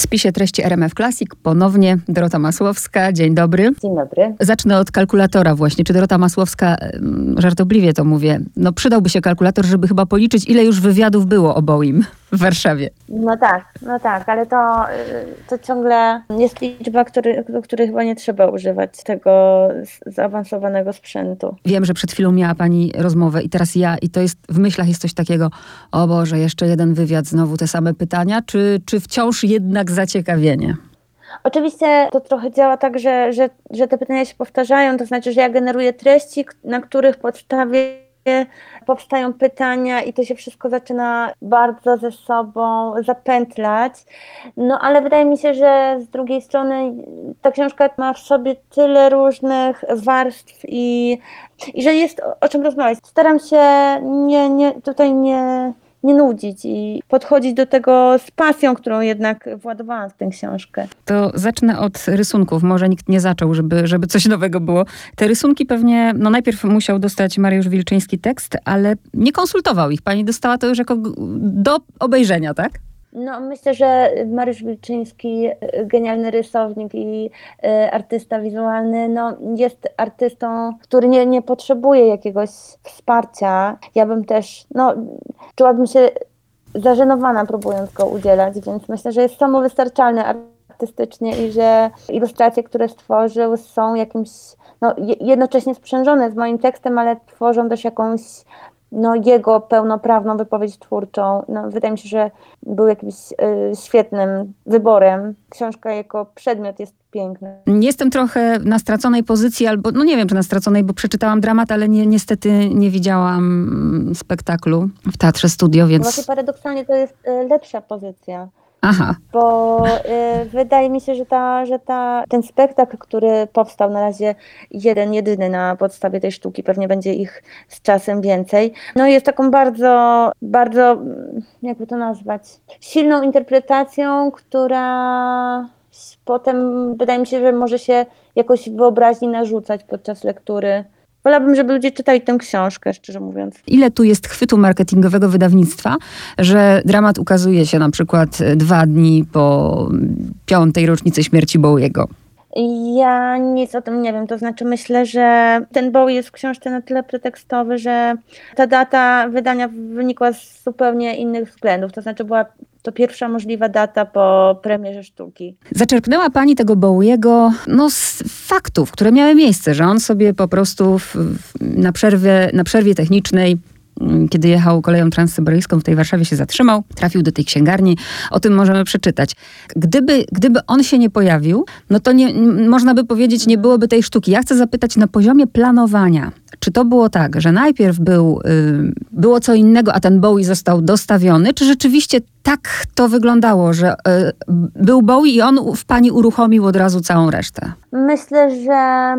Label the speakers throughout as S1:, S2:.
S1: spisie treści RMF Classic ponownie Dorota Masłowska. Dzień dobry.
S2: Dzień dobry.
S1: Zacznę od kalkulatora właśnie. Czy Dorota Masłowska, żartobliwie to mówię, no przydałby się kalkulator, żeby chyba policzyć, ile już wywiadów było o w Warszawie.
S2: No tak, no tak, ale to, y, to ciągle jest liczba, który, do której chyba nie trzeba używać tego zaawansowanego sprzętu.
S1: Wiem, że przed chwilą miała Pani rozmowę i teraz ja, i to jest, w myślach jest coś takiego, o Boże, jeszcze jeden wywiad, znowu te same pytania, czy, czy wciąż jednak zaciekawienie?
S2: Oczywiście to trochę działa tak, że, że, że te pytania się powtarzają, to znaczy, że ja generuję treści, na których podstawie powstają pytania i to się wszystko zaczyna bardzo ze sobą zapętlać. No ale wydaje mi się, że z drugiej strony ta książka ma w sobie tyle różnych warstw i, i że jest o, o czym rozmawiać. Staram się nie, nie, tutaj nie nie nudzić i podchodzić do tego z pasją, którą jednak władowałam w tę książkę.
S1: To zacznę od rysunków. Może nikt nie zaczął, żeby, żeby coś nowego było. Te rysunki pewnie, no najpierw musiał dostać Mariusz Wilczyński tekst, ale nie konsultował ich. Pani dostała to już jako do obejrzenia, tak?
S2: No, myślę, że Mariusz Wilczyński, genialny rysownik i y, artysta wizualny, no, jest artystą, który nie, nie potrzebuje jakiegoś wsparcia. Ja bym też, no, czułabym się zażenowana próbując go udzielać, więc myślę, że jest samowystarczalny artystycznie i że ilustracje, które stworzył są jakimś, no, jednocześnie sprzężone z moim tekstem, ale tworzą też jakąś no, jego pełnoprawną wypowiedź twórczą. No, wydaje mi się, że był jakimś y, świetnym wyborem. Książka jako przedmiot jest piękna.
S1: Jestem trochę na straconej pozycji, albo no nie wiem, czy na straconej, bo przeczytałam dramat, ale nie, niestety nie widziałam spektaklu w Teatrze Studio, więc...
S2: Właśnie paradoksalnie to jest y, lepsza pozycja.
S1: Aha.
S2: Bo y, wydaje mi się, że, ta, że ta, ten spektakl, który powstał na razie jeden, jedyny na podstawie tej sztuki, pewnie będzie ich z czasem więcej, no jest taką bardzo, bardzo, jakby to nazwać, silną interpretacją, która potem wydaje mi się, że może się jakoś wyobraźni narzucać podczas lektury. Wolałabym, żeby ludzie czytali tę książkę, szczerze mówiąc.
S1: Ile tu jest chwytu marketingowego wydawnictwa, że dramat ukazuje się na przykład dwa dni po piątej rocznicy śmierci Bowiego?
S2: Ja nic o tym nie wiem, to znaczy myślę, że ten Bowie jest w książce na tyle pretekstowy, że ta data wydania wynikła z zupełnie innych względów, to znaczy była to pierwsza możliwa data po premierze sztuki.
S1: Zaczerpnęła Pani tego Bowiego no, z faktów, które miały miejsce, że on sobie po prostu w, na, przerwie, na przerwie technicznej kiedy jechał koleją transsyberyjską w tej Warszawie się zatrzymał, trafił do tej księgarni. O tym możemy przeczytać. Gdyby, gdyby on się nie pojawił, no to nie, można by powiedzieć, nie byłoby tej sztuki. Ja chcę zapytać na poziomie planowania. Czy to było tak, że najpierw był, y, było co innego, a ten Bowie został dostawiony? Czy rzeczywiście tak to wyglądało, że y, był Bowie i on w pani uruchomił od razu całą resztę?
S2: Myślę, że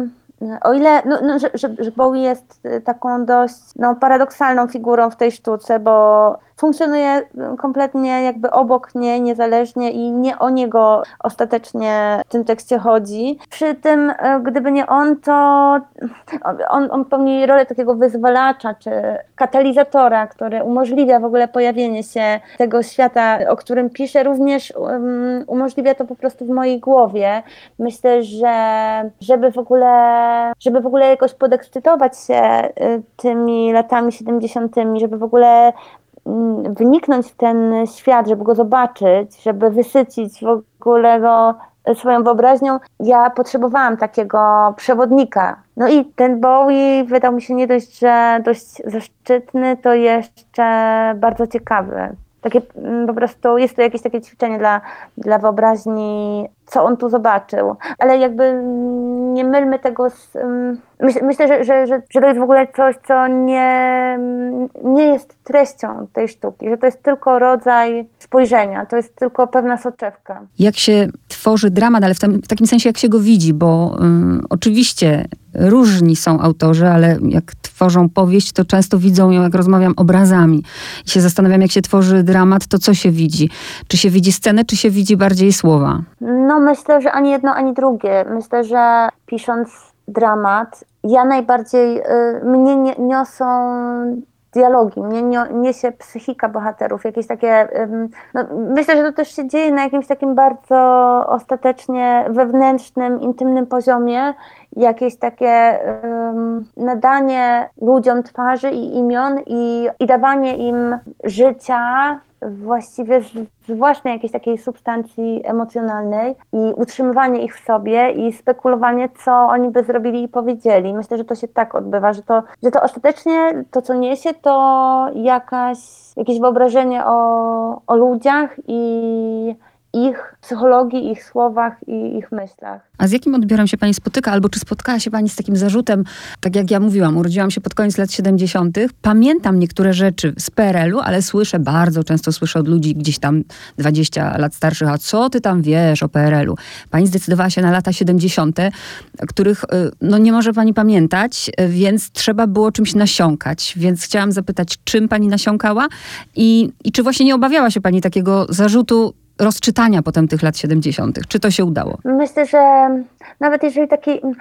S2: o ile, no, no, że, że, Bowie jest y, taką dość no, paradoksalną figurą w tej sztuce, bo funkcjonuje kompletnie jakby obok niej, niezależnie i nie o niego ostatecznie w tym tekście chodzi. Przy tym, e, gdyby nie on, to on, on pełni rolę takiego wyzwalacza czy katalizatora, który umożliwia w ogóle pojawienie się tego świata, o którym piszę, również um, umożliwia to po prostu w mojej głowie. Myślę, że żeby w ogóle, żeby w ogóle jakoś podekscytować się y, tymi latami 70., żeby w ogóle wniknąć w ten świat, żeby go zobaczyć, żeby wysycić w ogóle go swoją wyobraźnią, ja potrzebowałam takiego przewodnika. No i ten Bowie wydał mi się nie dość, że dość zaszczytny, to jeszcze bardzo ciekawy. Takie mm, po prostu jest to jakieś takie ćwiczenie dla, dla wyobraźni, co on tu zobaczył. Ale jakby nie mylmy tego z. Myśl, myślę, że, że, że, że to jest w ogóle coś, co nie, nie jest treścią tej sztuki, że to jest tylko rodzaj spojrzenia, to jest tylko pewna soczewka.
S1: Jak się tworzy dramat, ale w, tam, w takim sensie, jak się go widzi, bo um, oczywiście różni są autorzy, ale jak tworzą powieść, to często widzą ją, jak rozmawiam, obrazami. I się zastanawiam, jak się tworzy dramat, to co się widzi? Czy się widzi scenę, czy się widzi bardziej słowa?
S2: No myślę, że ani jedno, ani drugie. Myślę, że pisząc dramat, ja najbardziej, y, mnie niosą dialogi, mnie niesie psychika bohaterów, jakieś takie, no, myślę, że to też się dzieje na jakimś takim bardzo ostatecznie wewnętrznym, intymnym poziomie, jakieś takie um, nadanie ludziom twarzy i imion i, i dawanie im życia, właściwie z, z własnej jakiejś takiej substancji emocjonalnej i utrzymywanie ich w sobie i spekulowanie, co oni by zrobili i powiedzieli. Myślę, że to się tak odbywa, że to, że to ostatecznie to, co niesie, to jakaś, jakieś wyobrażenie o, o ludziach i ich psychologii, ich słowach i ich myślach.
S1: A z jakim odbiorem się Pani spotyka, albo czy spotkała się Pani z takim zarzutem, tak jak ja mówiłam, urodziłam się pod koniec lat 70., pamiętam niektóre rzeczy z PRL-u, ale słyszę, bardzo często słyszę od ludzi gdzieś tam 20 lat starszych, a co ty tam wiesz o PRL-u? Pani zdecydowała się na lata 70., których y, no, nie może Pani pamiętać, więc trzeba było czymś nasiąkać. Więc chciałam zapytać, czym Pani nasiąkała i, i czy właśnie nie obawiała się Pani takiego zarzutu, rozczytania potem tych lat 70. Czy to się udało?
S2: Myślę, że nawet jeżeli taki mm,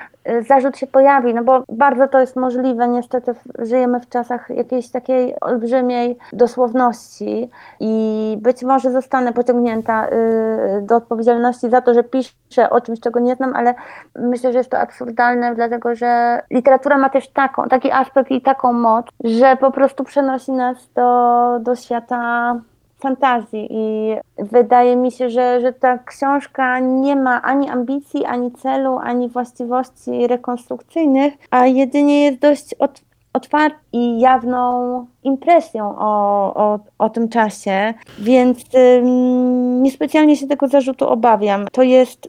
S2: zarzut się pojawi, no bo bardzo to jest możliwe, niestety żyjemy w czasach jakiejś takiej olbrzymiej dosłowności i być może zostanę pociągnięta y, do odpowiedzialności za to, że piszę o czymś, czego nie znam, ale myślę, że jest to absurdalne, dlatego że literatura ma też taką, taki aspekt i taką moc, że po prostu przenosi nas do, do świata fantazji i wydaje mi się, że, że ta książka nie ma ani ambicji, ani celu, ani właściwości rekonstrukcyjnych, a jedynie jest dość od, otwartą i jawną impresją o, o, o tym czasie, więc ym, niespecjalnie się tego zarzutu obawiam. To jest,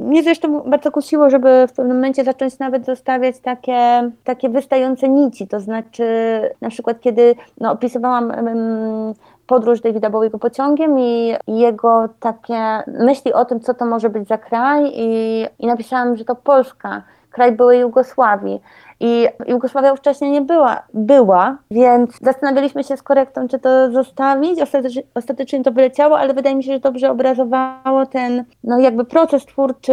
S2: mnie zresztą bardzo kusiło, żeby w pewnym momencie zacząć nawet zostawiać takie, takie wystające nici, to znaczy na przykład kiedy no, opisywałam ym, podróż Davida Bowiego pociągiem i jego takie myśli o tym, co to może być za kraj i, i napisałam, że to Polska, kraj byłej Jugosławii. I Jugosławia wcześniej nie była, była, więc zastanawialiśmy się z korektą, czy to zostawić. Ostatecznie, ostatecznie to wyleciało, ale wydaje mi się, że dobrze obrazowało ten, no jakby proces twórczy,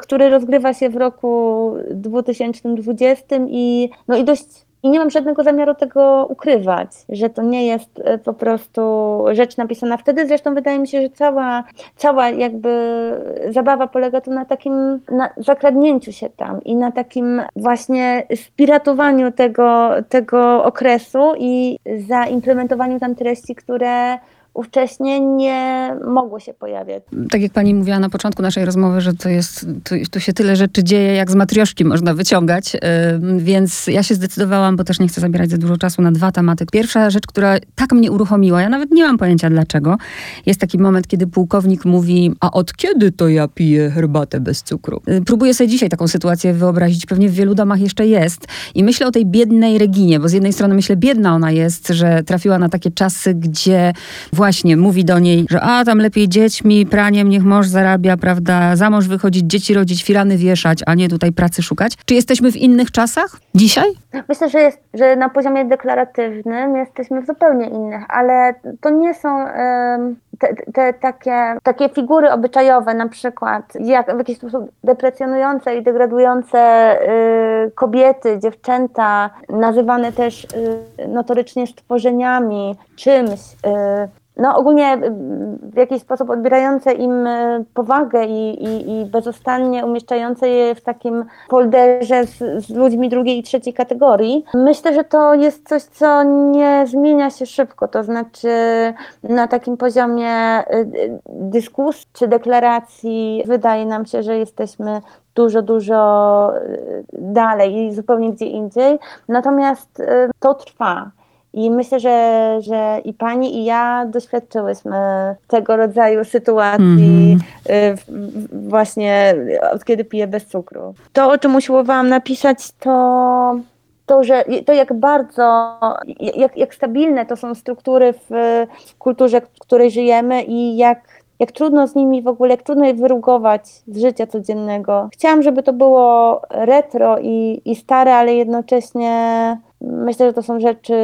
S2: który rozgrywa się w roku 2020 i, no i dość i nie mam żadnego zamiaru tego ukrywać, że to nie jest e, po prostu rzecz napisana wtedy. Zresztą wydaje mi się, że cała, cała jakby zabawa polega tu na takim na zakradnięciu się tam i na takim właśnie spiratowaniu tego, tego okresu i zaimplementowaniu tam treści, które ówcześnie nie mogło się pojawiać.
S1: Tak jak pani mówiła na początku naszej rozmowy, że to jest, tu, tu się tyle rzeczy dzieje, jak z matrioszki można wyciągać, yy, więc ja się zdecydowałam, bo też nie chcę zabierać za dużo czasu na dwa tematy. Pierwsza rzecz, która tak mnie uruchomiła, ja nawet nie mam pojęcia dlaczego, jest taki moment, kiedy pułkownik mówi, a od kiedy to ja piję herbatę bez cukru? Yy, próbuję sobie dzisiaj taką sytuację wyobrazić, pewnie w wielu domach jeszcze jest i myślę o tej biednej Reginie, bo z jednej strony myślę, biedna ona jest, że trafiła na takie czasy, gdzie właśnie właśnie mówi do niej, że a tam lepiej dziećmi, praniem, niech mąż zarabia, prawda, za mąż wychodzić, dzieci rodzić, filany wieszać, a nie tutaj pracy szukać. Czy jesteśmy w innych czasach dzisiaj?
S2: Myślę, że, jest, że na poziomie deklaratywnym jesteśmy w zupełnie innych, ale to nie są te, te, takie, takie figury obyczajowe, na przykład jak w jakiś sposób deprecjonujące i degradujące y, kobiety, dziewczęta, nazywane też y, notorycznie stworzeniami, czymś. Y, no ogólnie y, w jakiś sposób odbierające im y, powagę i, i, i umieszczające je w takim folderze z, z, ludźmi drugiej i trzeciej kategorii. Myślę, że to jest coś, co nie zmienia się szybko, to znaczy na takim poziomie y, dyskusji czy deklaracji wydaje nam się, że jesteśmy dużo, dużo dalej i zupełnie gdzie indziej. Natomiast to trwa. I myślę, że, że i pani, i ja doświadczyłyśmy tego rodzaju sytuacji mm. właśnie od kiedy piję bez cukru. To, o czym usiłowałam napisać, to to, że to jak bardzo, jak, jak stabilne to są struktury w, w kulturze, w której żyjemy i jak jak trudno z nimi w ogóle, jak trudno je wyrugować z życia codziennego. Chciałam, żeby to było retro i, i stare, ale jednocześnie myślę, że to są rzeczy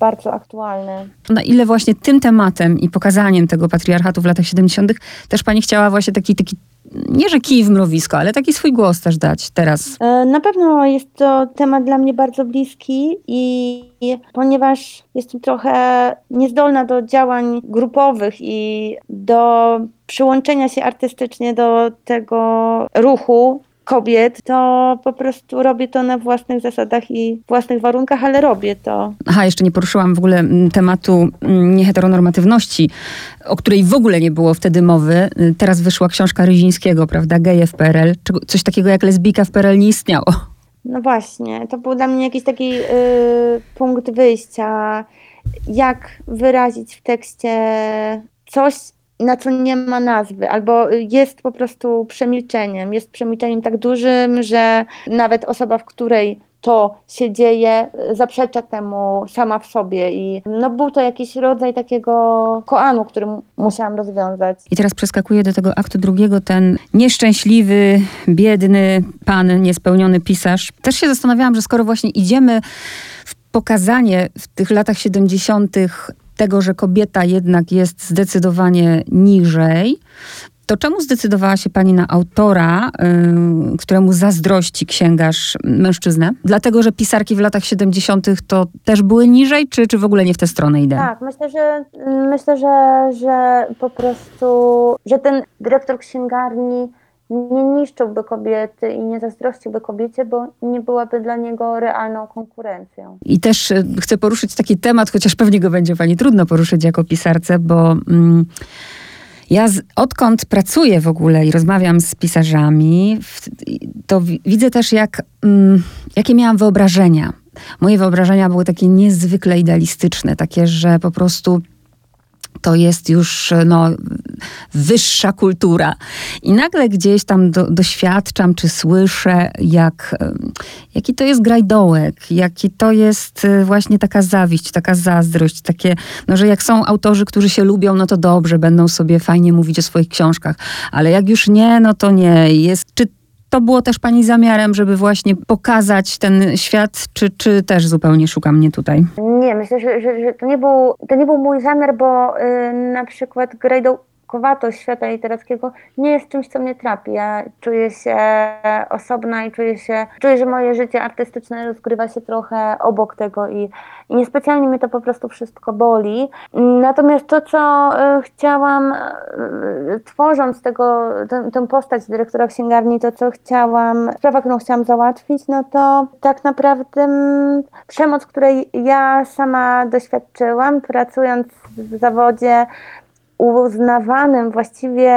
S2: bardzo aktualne.
S1: Na ile właśnie tym tematem i pokazaniem tego patriarchatu w latach 70. też pani chciała właśnie taki, taki nie że kij w mrowisko, ale taki swój głos też dać teraz.
S2: E, na pewno jest to temat dla mnie bardzo bliski i ponieważ jestem trochę niezdolna do działań grupowych i do przyłączenia się artystycznie do tego ruchu, kobiet, to po prostu robię to na własnych zasadach i własnych warunkach, ale robię to.
S1: Aha, jeszcze nie poruszyłam w ogóle mm, tematu mm, nieheteronormatywności, o której w ogóle nie było wtedy mowy. Y, teraz wyszła książka Ryzińskiego, prawda, geje w PRL. Coś takiego jak lesbijka w PRL nie istniało.
S2: No właśnie, to był dla mnie jakiś taki y, punkt wyjścia, jak wyrazić w tekście coś, na co nie ma nazwy, albo jest po prostu przemilczeniem. Jest przemilczeniem tak dużym, że nawet osoba, w której to się dzieje, zaprzecza temu sama w sobie i no był to jakiś rodzaj takiego koanu, który musiałam rozwiązać.
S1: I teraz przeskakuję do tego aktu drugiego, ten nieszczęśliwy, biedny pan, niespełniony pisarz. Też się zastanawiałam, że skoro właśnie idziemy w pokazanie w tych latach 70 tego, że kobieta jednak jest zdecydowanie niżej, to czemu zdecydowała się pani na autora, yy, któremu zazdrości księgarz mężczyznę? Dlatego, że pisarki w latach 70. to też były niżej, czy, czy w ogóle nie w tę stronę idę?
S2: Tak, myślę, że myślę, że, że po prostu, że ten dyrektor księgarni nie niszczyłby kobiety i nie zazdrościłby kobiecie, bo nie byłaby dla niego realną konkurencją.
S1: I też e, chcę poruszyć taki temat, chociaż pewnie go będzie pani trudno poruszyć jako pisarce, bo mm, ja z, odkąd pracuję w ogóle i rozmawiam z pisarzami, to widzę też, jak, mm, jakie miałam wyobrażenia. Moje wyobrażenia były takie niezwykle idealistyczne, takie, że po prostu to jest już no, wyższa kultura. I nagle gdzieś tam do, doświadczam, czy słyszę, jak, jaki to jest grajdołek, jaki to jest y, właśnie taka zawiść, taka zazdrość, takie, no, że jak są autorzy, którzy się lubią, no to dobrze, będą sobie fajnie mówić o swoich książkach, ale jak już nie, no to nie. Jest, czy to było też pani zamiarem, żeby właśnie pokazać ten świat, czy, czy też zupełnie szuka mnie tutaj?
S2: Nie, myślę, że, że, że to, nie był, to nie był mój zamiar, bo yy, na przykład Grejdo kowatość świata literackiego nie jest czymś, co mnie trapi. Ja czuję się osobna i czuję się, czuję, że moje życie artystyczne rozgrywa się trochę obok tego i, i niespecjalnie mnie to po prostu wszystko boli. Natomiast to, co y, chciałam, y, tworząc tego, tę, tę postać dyrektora księgarni, to, co chciałam, sprawa, którą chciałam załatwić, no to tak naprawdę mm, przemoc, której ja sama doświadczyłam, pracując w zawodzie uznawanym właściwie,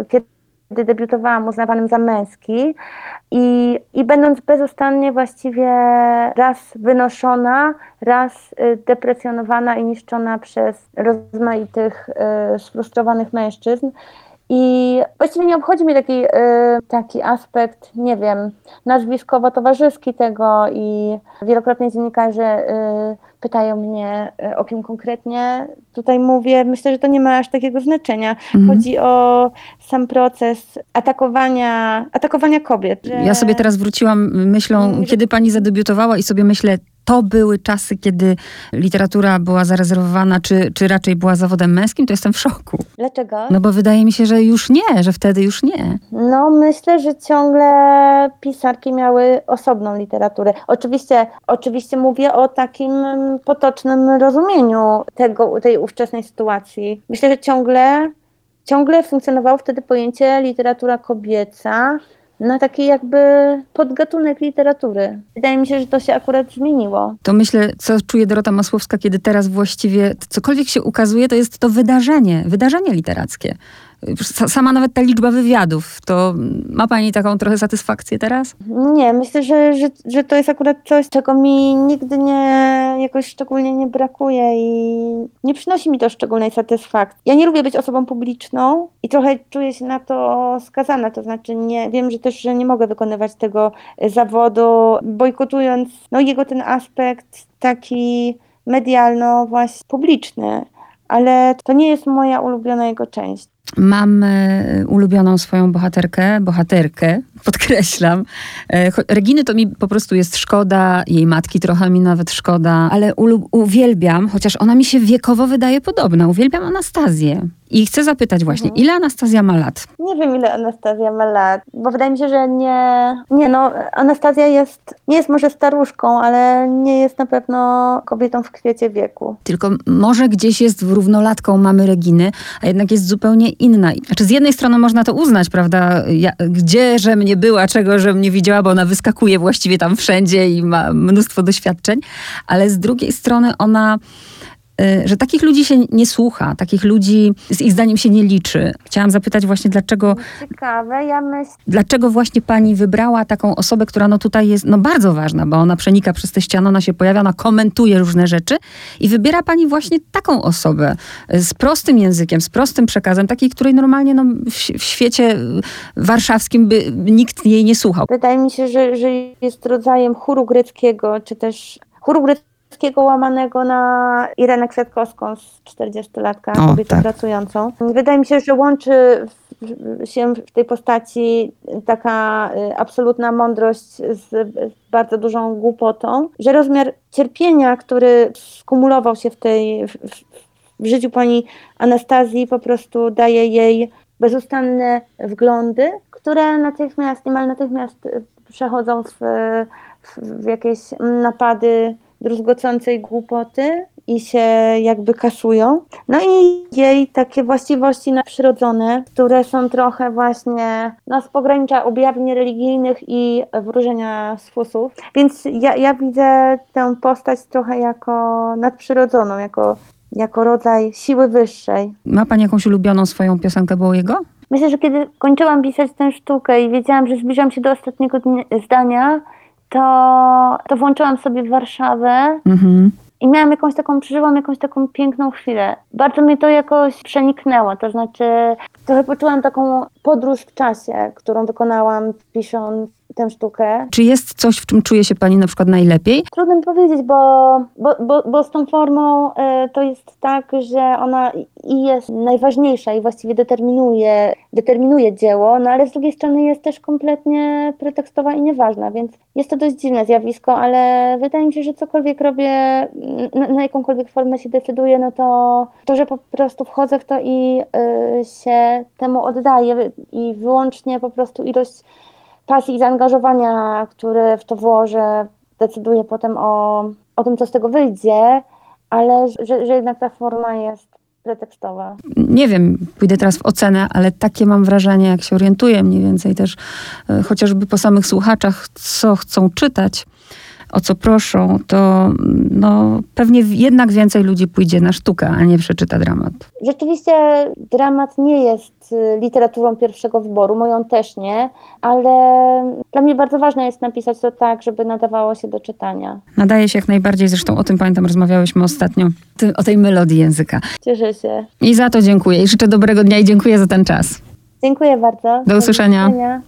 S2: y, kiedy debiutowałam, uznawanym za męski i, i będąc bezustannie właściwie raz wynoszona, raz y, deprecjonowana i niszczona przez rozmaitych y, sfrustrowanych mężczyzn. I właściwie nie obchodzi mnie taki, taki aspekt, nie wiem, nazwiskowo-towarzyski tego i wielokrotnie dziennikarze pytają mnie, e, o kim konkretnie tutaj mówię. Myślę, że to nie ma aż takiego znaczenia. Mhm. Chodzi o sam proces atakowania, atakowania kobiet.
S1: Że... Ja sobie teraz wróciłam myślą, mm, kiedy pani zadebiutowała i sobie myślę, to były czasy, kiedy literatura była zarezerwowana, czy, czy raczej była zawodem męskim, to jestem w szoku.
S2: Dlaczego?
S1: No bo wydaje mi się, że już nie, że wtedy już nie.
S2: No myślę, że ciągle pisarki miały osobną literaturę. Oczywiście, oczywiście mówię o takim potocznym rozumieniu tego, tej ówczesnej sytuacji. Myślę, że ciągle, ciągle funkcjonowało wtedy pojęcie literatura kobieca, na taki jakby podgatunek literatury. Wydaje mi się, że to się akurat zmieniło.
S1: To myślę, co czuje Dorota Masłowska, kiedy teraz właściwie cokolwiek się ukazuje, to jest to wydarzenie, wydarzenie literackie sama nawet ta liczba wywiadów, to ma Pani taką trochę satysfakcję teraz?
S2: Nie, myślę, że, że, że to jest akurat coś, czego mi nigdy nie, jakoś szczególnie nie brakuje i nie przynosi mi to szczególnej satysfakcji. Ja nie lubię być osobą publiczną i trochę czuję się na to skazana, to znaczy nie, wiem, że też, że nie mogę wykonywać tego zawodu, bojkotując no, jego ten aspekt taki medialno właśnie publiczny ale to nie jest moja ulubiona jego część.
S1: Mam ulubioną swoją bohaterkę, bohaterkę, podkreślam. E, Reginy to mi po prostu jest szkoda, jej matki trochę mi nawet szkoda, ale uwielbiam, chociaż ona mi się wiekowo wydaje podobna, uwielbiam Anastazję. I chcę zapytać właśnie,
S2: Mhm.
S1: ile Anastazja ma lat?
S2: Nie wiem, ile Anastazja ma lat, bo wydaje mi się, że nie. Nie, no, Anastazja jest, nie jest może staruszką, ale nie jest na pewno kobietą w kwiecie wieku.
S1: Tylko może gdzieś jest równolatką mamy Reginy, a jednak jest zupełnie inna. Znaczy z jednej strony można to uznać, prawda, ja, gdzie, żem nie była, czego, żem nie widziała, bo ona wyskakuje właściwie tam wszędzie i ma mnóstwo doświadczeń, ale z drugiej strony ona że takich ludzi się nie słucha, takich ludzi z ich zdaniem się nie liczy. Chciałam zapytać właśnie, dlaczego,
S2: Ciekawe, ja myślę.
S1: dlaczego właśnie pani wybrała taką osobę, która no tutaj jest no bardzo ważna, bo ona przenika przez te ściany, ona się pojawia, ona komentuje różne rzeczy i wybiera pani właśnie taką osobę y, z prostym językiem, z prostym przekazem, takiej, której normalnie no, w, w świecie y, warszawskim by nikt jej nie słuchał.
S2: Wydaje mi się, że, że jest rodzajem chóru greckiego, czy też chóru greckiego łamanego na Irenę Kwiatkowską z 40-latka,
S1: O,
S2: kobietę
S1: tak.
S2: pracującą. Wydaje mi się, że łączy się w tej postaci taka y, absolutna mądrość z, bardzo dużą głupotą, że rozmiar cierpienia, który skumulował się w tej w, w, życiu pani Anastazji po prostu daje jej bezustanne wglądy, które natychmiast, niemal natychmiast przechodzą w, w jakieś napady druzgocącej głupoty i się jakby kasują. No i jej takie właściwości nadprzyrodzone, które są trochę właśnie no, z pogranicza objawień religijnych i wróżenia z fusów. Więc ja, ja widzę tę postać trochę jako nadprzyrodzoną, jako, jako rodzaj siły wyższej.
S1: Ma pani jakąś ulubioną swoją piosenkę Bowiego?
S2: Myślę, że kiedy kończyłam pisać tę sztukę i wiedziałam, że zbliżam się do ostatniego dnia, zdania, to, to włączyłam sobie Warszawę
S1: Mhm.
S2: i miałam jakąś taką, przeżyłam jakąś taką piękną chwilę. Bardzo mnie to jakoś przeniknęło, to znaczy trochę poczułam taką podróż w czasie, którą wykonałam pisząc tę sztukę.
S1: Czy jest coś, w czym czuje się pani na przykład najlepiej?
S2: Trudno mi powiedzieć, bo, bo, bo, bo z tą formą e, to jest tak, że ona i jest najważniejsza i właściwie determinuje, determinuje dzieło, no ale z drugiej strony jest też kompletnie pretekstowa i nieważna, więc jest to dość dziwne zjawisko, ale wydaje mi się, że cokolwiek robię, na, na jakąkolwiek formę się decyduję, no to to, że po prostu wchodzę w to i e, się temu oddaję i wyłącznie po prostu ilość pasji i zaangażowania, które w to włożę, decyduje potem o, o tym, co z tego wyjdzie, ale że, że jednak ta forma jest pretekstowa.
S1: Nie wiem, pójdę teraz w ocenę, ale takie mam wrażenie, jak się orientuję mniej więcej też, e, chociażby po samych słuchaczach, co chcą czytać, o co proszą, to no, pewnie jednak więcej ludzi pójdzie na sztukę, a nie przeczyta dramat.
S2: Rzeczywiście dramat nie jest y, literaturą pierwszego wyboru, moją też nie, ale dla mnie bardzo ważne jest napisać to tak, żeby nadawało się do czytania.
S1: Nadaje się jak najbardziej, zresztą o tym pamiętam, rozmawiałyśmy ostatnio, o tej melodii języka.
S2: Cieszę się.
S1: I za to dziękuję i życzę dobrego dnia i dziękuję za ten czas.
S2: Dziękuję bardzo.
S1: Do usłyszenia.
S2: widzenia.